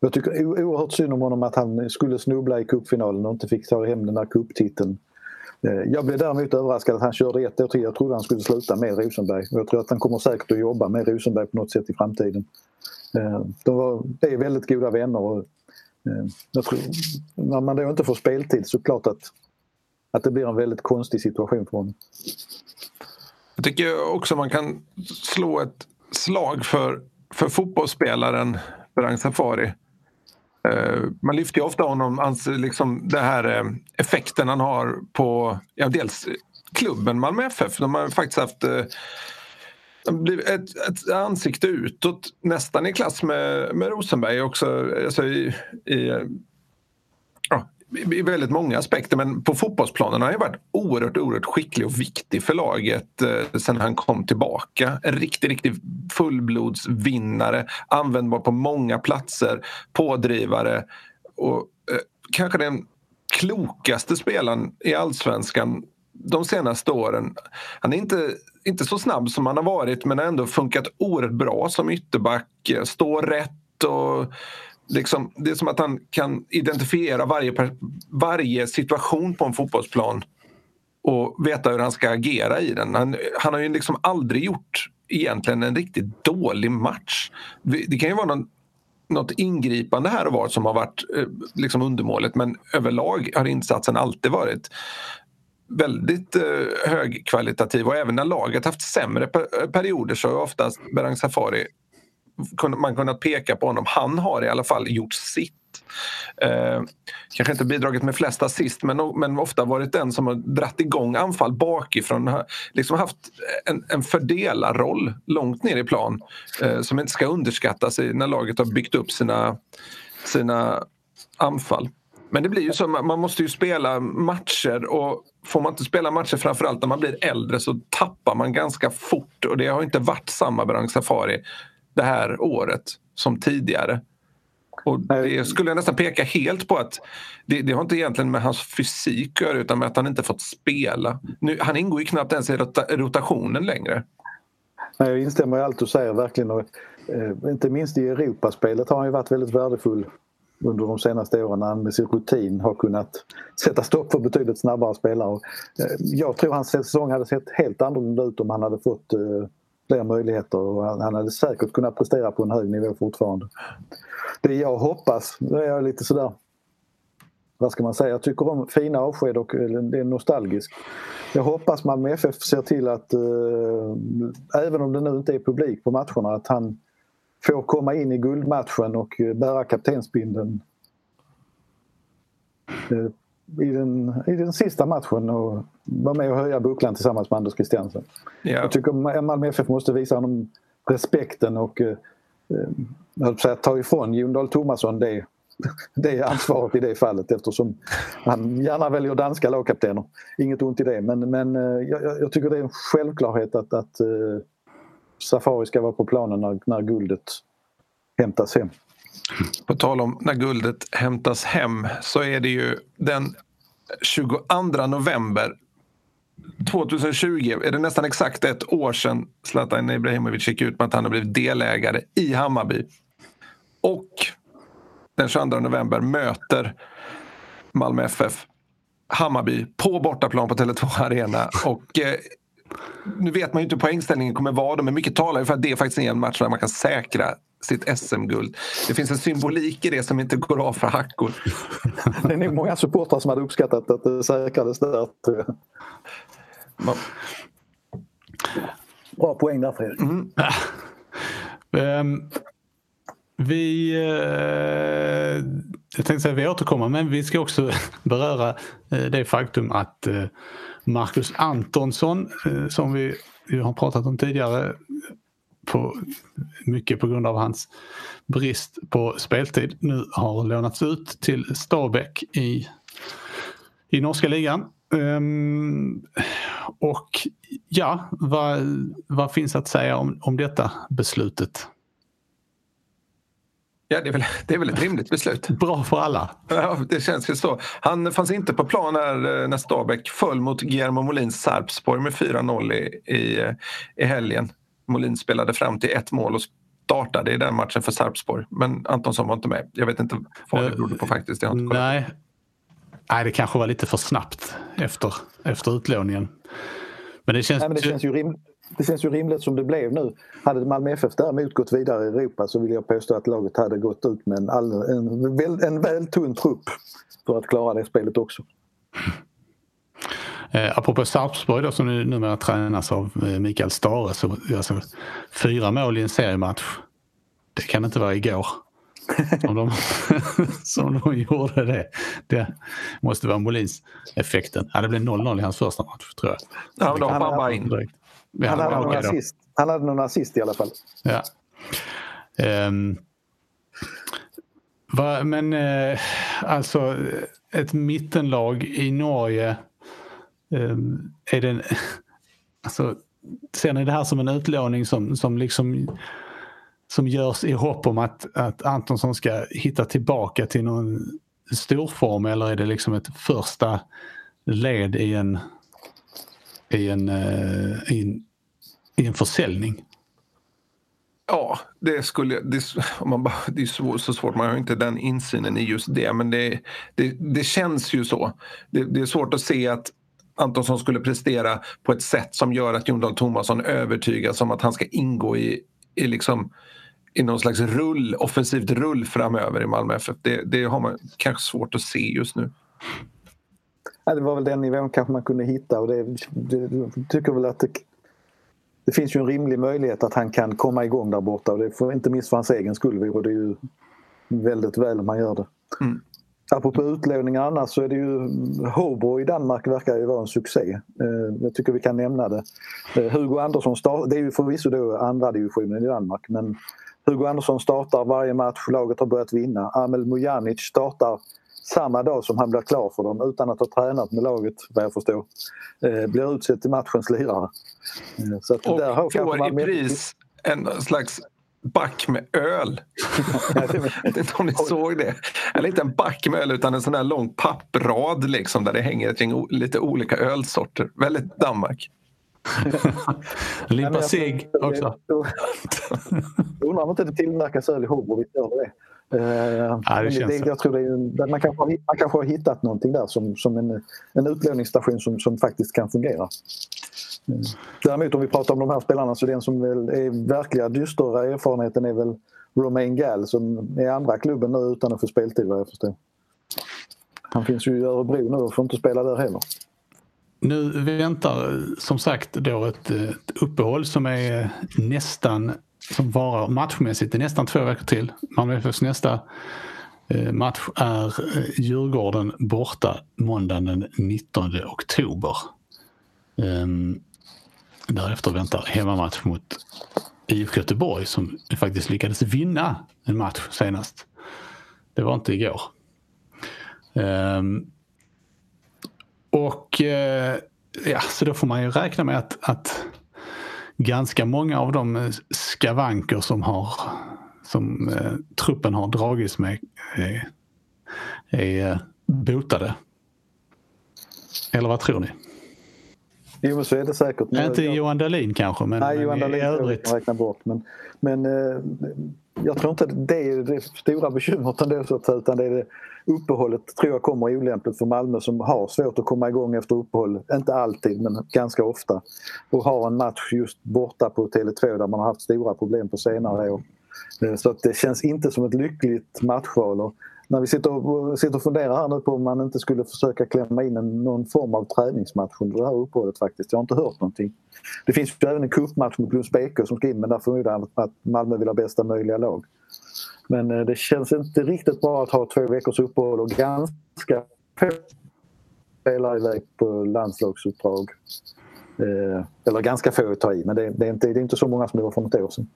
Jag tycker oerhört synd om honom att han skulle snubbla i cupfinalen och inte fick ta hem den där cuptiteln. Eh, jag blev däremot överraskad att han körde ett år till. Jag trodde han skulle sluta med Rosenberg. Jag tror att han kommer säkert att jobba med Rosenberg på något sätt i framtiden. Eh, de var, är väldigt goda vänner. Och, Eh, jag tror, när man då inte får speltid så klart att, att det blir en väldigt konstig situation för honom. Jag tycker också man kan slå ett slag för för fotbollsspelaren Berang Safari. Eh, man lyfter ju ofta honom, liksom, det här eh, effekten han har på ja, dels klubben Malmö FF. De har faktiskt haft eh, ett, ett ansikte utåt nästan i klass med, med Rosenberg också. Alltså i, i, ja, i väldigt många aspekter men på fotbollsplanen har han varit oerhört, oerhört skicklig och viktig för laget eh, sen han kom tillbaka. En riktig, riktig fullblodsvinnare, användbar på många platser, pådrivare och eh, kanske den klokaste spelaren i allsvenskan de senaste åren. Han är inte, inte så snabb som han har varit men har ändå funkat oerhört bra som ytterback, står rätt och liksom, det är som att han kan identifiera varje, varje situation på en fotbollsplan och veta hur han ska agera i den. Han, han har ju liksom aldrig gjort egentligen en riktigt dålig match. Det kan ju vara någon, något ingripande här och var som har varit eh, liksom undermåligt men överlag har insatsen alltid varit väldigt eh, högkvalitativ och även när laget haft sämre perioder så har oftast Berang Safari man kunnat peka på honom. Han har i alla fall gjort sitt. Eh, kanske inte bidragit med flest assist men, men ofta varit den som har dratt igång anfall bakifrån. Liksom haft en, en fördelarroll långt ner i plan eh, som inte ska underskattas när laget har byggt upp sina, sina anfall. Men det blir ju så, man måste ju spela matcher och får man inte spela matcher framförallt när man blir äldre så tappar man ganska fort och det har inte varit samma Berang Safari det här året som tidigare. Och det skulle jag nästan peka helt på att det, det har inte egentligen med hans fysik att göra utan med att han inte fått spela. Nu, han ingår ju knappt ens i rota, rotationen längre. Nej, jag instämmer i allt du säger verkligen. Och, eh, inte minst i Europaspelet har han ju varit väldigt värdefull under de senaste åren när han med sin rutin har kunnat sätta stopp för betydligt snabbare spelare. Eh, jag tror hans säsong hade sett helt annorlunda ut om han hade fått eh, fler möjligheter och han, hade säkert kunnat prestera på en hög nivå fortfarande. Det jag hoppas, nu är jag lite sådär vad ska man säga, jag tycker om fina avsked och eh, det är nostalgiskt. Jag hoppas Malmö FF ser till att, eh, även om det nu inte är publik på matcherna, att han får komma in i guldmatchen och bära kaptensbindeln eh, i den, i den sista matchen och vara med och höja bucklan tillsammans med Anders Christiansen. Ja. Jag tycker Malmö FF måste visa honom respekten och eh, eh, ta ifrån Jon Dahl Tomasson det, det ansvaret i det fallet eftersom han gärna väljer danska lagkaptener. Inget ont i det men, men eh, jag, jag, tycker det är en självklarhet att, att eh, Safari ska vara på planen när, när guldet hämtas hem. På tal om när guldet hämtas hem så är det ju den 22 november 2020 är det nästan exakt ett år sedan Zlatan Ibrahimovic gick ut med att han har blivit delägare i Hammarby. Och den 22 november möter Malmö FF Hammarby på bortaplan på Tele2 Arena. Och, eh, nu vet man ju inte hur poängställningen kommer vara, men mycket talar för att det är faktiskt en match där man kan säkra sitt SM-guld. Det finns en symbolik i det som inte går av för hackor. det är nog många supportrar som hade uppskattat att det säkrades där. Man... Bra poäng där Fredrik. Mm. um, vi, uh, jag tänkte säga vi återkommer men vi ska också beröra uh, det faktum att uh, Marcus Antonsson eh, som vi har pratat om tidigare på, mycket på grund av hans brist på speltid nu har lånats ut till Stabäck i, i norska ligan. Um, och ja, vad, vad finns att säga om, om detta beslutet? Ja, det är, väl, det är väl ett rimligt beslut. Bra för alla. Ja, det känns ju så. Han fanns inte på plan här eh, när Stabäck föll mot Guillermo Molins Sarpsborg med 4-0 i, i, i helgen. Molin spelade fram till ett mål och startade i den matchen för Sarpsborg. Men Antonsson var inte med. Jag vet inte vad det berodde på faktiskt. Jag inte Nej. Nej, det kanske var lite för snabbt efter, efter utlåningen. Men det känns, Nej, men det känns ju rim, det känns ju rimligt som det blev nu. Hade Malmö FF däremot gått vidare i Europa så vill jag påstå att laget hade gått ut med en, all, en, väl, en väl tunn trupp för att klara det spelet också. Eh, apropå Sarpsborg då, som numera tränas av eh, Mikael Stare, så alltså, fyra mål i en seriematch. Det kan inte vara igår. Som de, som de gjorde det. Det måste vara Molins effekten. Ja, det blev 0-0 i hans första match tror jag. Ja, men han bara in. Direkt. Han hade, någon assist. han hade någon assist i alla fall. Ja. Um, va, men uh, alltså ett mittenlag i Norge. Um, är det, alltså, ser ni det här som en utlåning som, som liksom som görs i hopp om att, att Antonsson ska hitta tillbaka till någon storform eller är det liksom ett första led i en, i en, eh, i en i en försäljning? Ja, det skulle det, man bara, det är så, så, svårt. Man har inte den insynen i just det. Men det, det, det känns ju så. Det, det, är svårt att se att Antonsson skulle prestera på ett sätt som gör att Jon Dahl Tomasson övertygas om att han ska ingå i, i, liksom, i någon slags rull, offensivt rull framöver i Malmö FF. Det, det har man kanske svårt att se just nu. Ja, det var väl den nivån kanske man kunde hitta och det, det tycker väl att det det finns ju en rimlig möjlighet att han kan komma igång där borta och det får inte minst för hans egen skull vore det ju väldigt väl om han gör det. Mm. Apropå utlåningar annars så är det ju Hobro i Danmark verkar ju vara en succé. Eh, jag tycker vi kan nämna det. Eh, Hugo Andersson, start, det är ju förvisso då andra divisionen i Danmark men Hugo Andersson startar varje match, laget har börjat vinna. Amel Mujanic startar samma dag som han blir klar för dem utan att ha tränat med laget vad jag förstår. Eh, blir utsedd till matchens lirare. Eh, så att och där har får i pris en slags back med öl. jag vet inte om ni såg det. Eller inte en back med öl utan en sån här lång papprad liksom, där det hänger ett gäng lite olika ölsorter. Väldigt Danmark. Limpa cigg också. Undrar om inte det tillverkas öl i Hobro. det. Ja, det det, det, jag tror det är, man, kanske har, man kanske har hittat någonting där som, som en, en utlåningsstation som, som faktiskt kan fungera. Mm. Däremot om vi pratar om de här spelarna så den som väl är verkliga dystra erfarenheten är väl Romain Gall som är andra klubben nu utan att få speltid vad jag förstår. Han finns ju i Örebro nu och får inte spela där heller. Nu väntar som sagt då ett, ett uppehåll som är nästan som varar matchmässigt i nästan två veckor till. Malmö FFs nästa eh, match är eh, Djurgården borta måndagen den 19 oktober. Ehm, därefter väntar hemmamatch mot IFK Göteborg som faktiskt lyckades vinna en match senast. Det var inte igår. Ehm, och eh, ja, så då får man ju räkna med att, att ganska många av de skavanker som, har, som eh, truppen har dragits med är, är botade. Eller vad tror ni? Jo, så är det säkert. Men inte jag, Johan Dahlin kanske, men, nej, Johan Dahlin i övrigt. Räkna bort, men, men eh, jag tror inte det är det stora bekymret ändå, så att, utan det är det uppehållet tror jag kommer olämpligt för Malmö som har svårt att komma igång efter uppehåll. Inte alltid, men ganska ofta. Och har en match just borta på Tele2 där man har haft stora problem på senare år. Eh, så att det känns inte som ett lyckligt matchval. När vi sitter och, sitter och funderar här nu på om man inte skulle försöka klämma in en, någon form av träningsmatch under det här uppehållet faktiskt. Jag har inte hört någonting. Det finns ju även en cupmatch mot Lunds BK som ska in men där förmodar jag att Malmö vill ha bästa möjliga lag. Men eh, det känns inte riktigt bra att ha två veckors uppehåll och ganska få spelare iväg på landslagsuppdrag. Eh, eller ganska få att ta i, men det, det, är inte, det är inte så många som det var för något år sedan.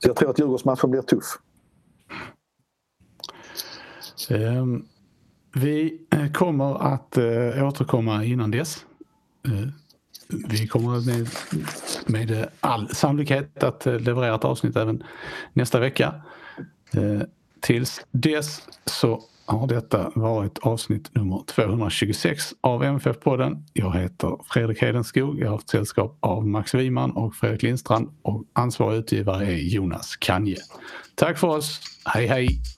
Så jag tror att Djurgårdsmatchen blir tuff. Ehm, vi kommer att eh, återkomma innan dess. Eh, vi kommer med, med all sannolikhet att eh, leverera ett avsnitt även nästa vecka. Tills dess så har detta varit avsnitt nummer 226 av MFF-podden. Jag heter Fredrik Hedenskog. Jag har haft sällskap av Max Wiman och Fredrik Lindstrand och ansvarig utgivare är Jonas Kanje. Tack för oss. Hej hej!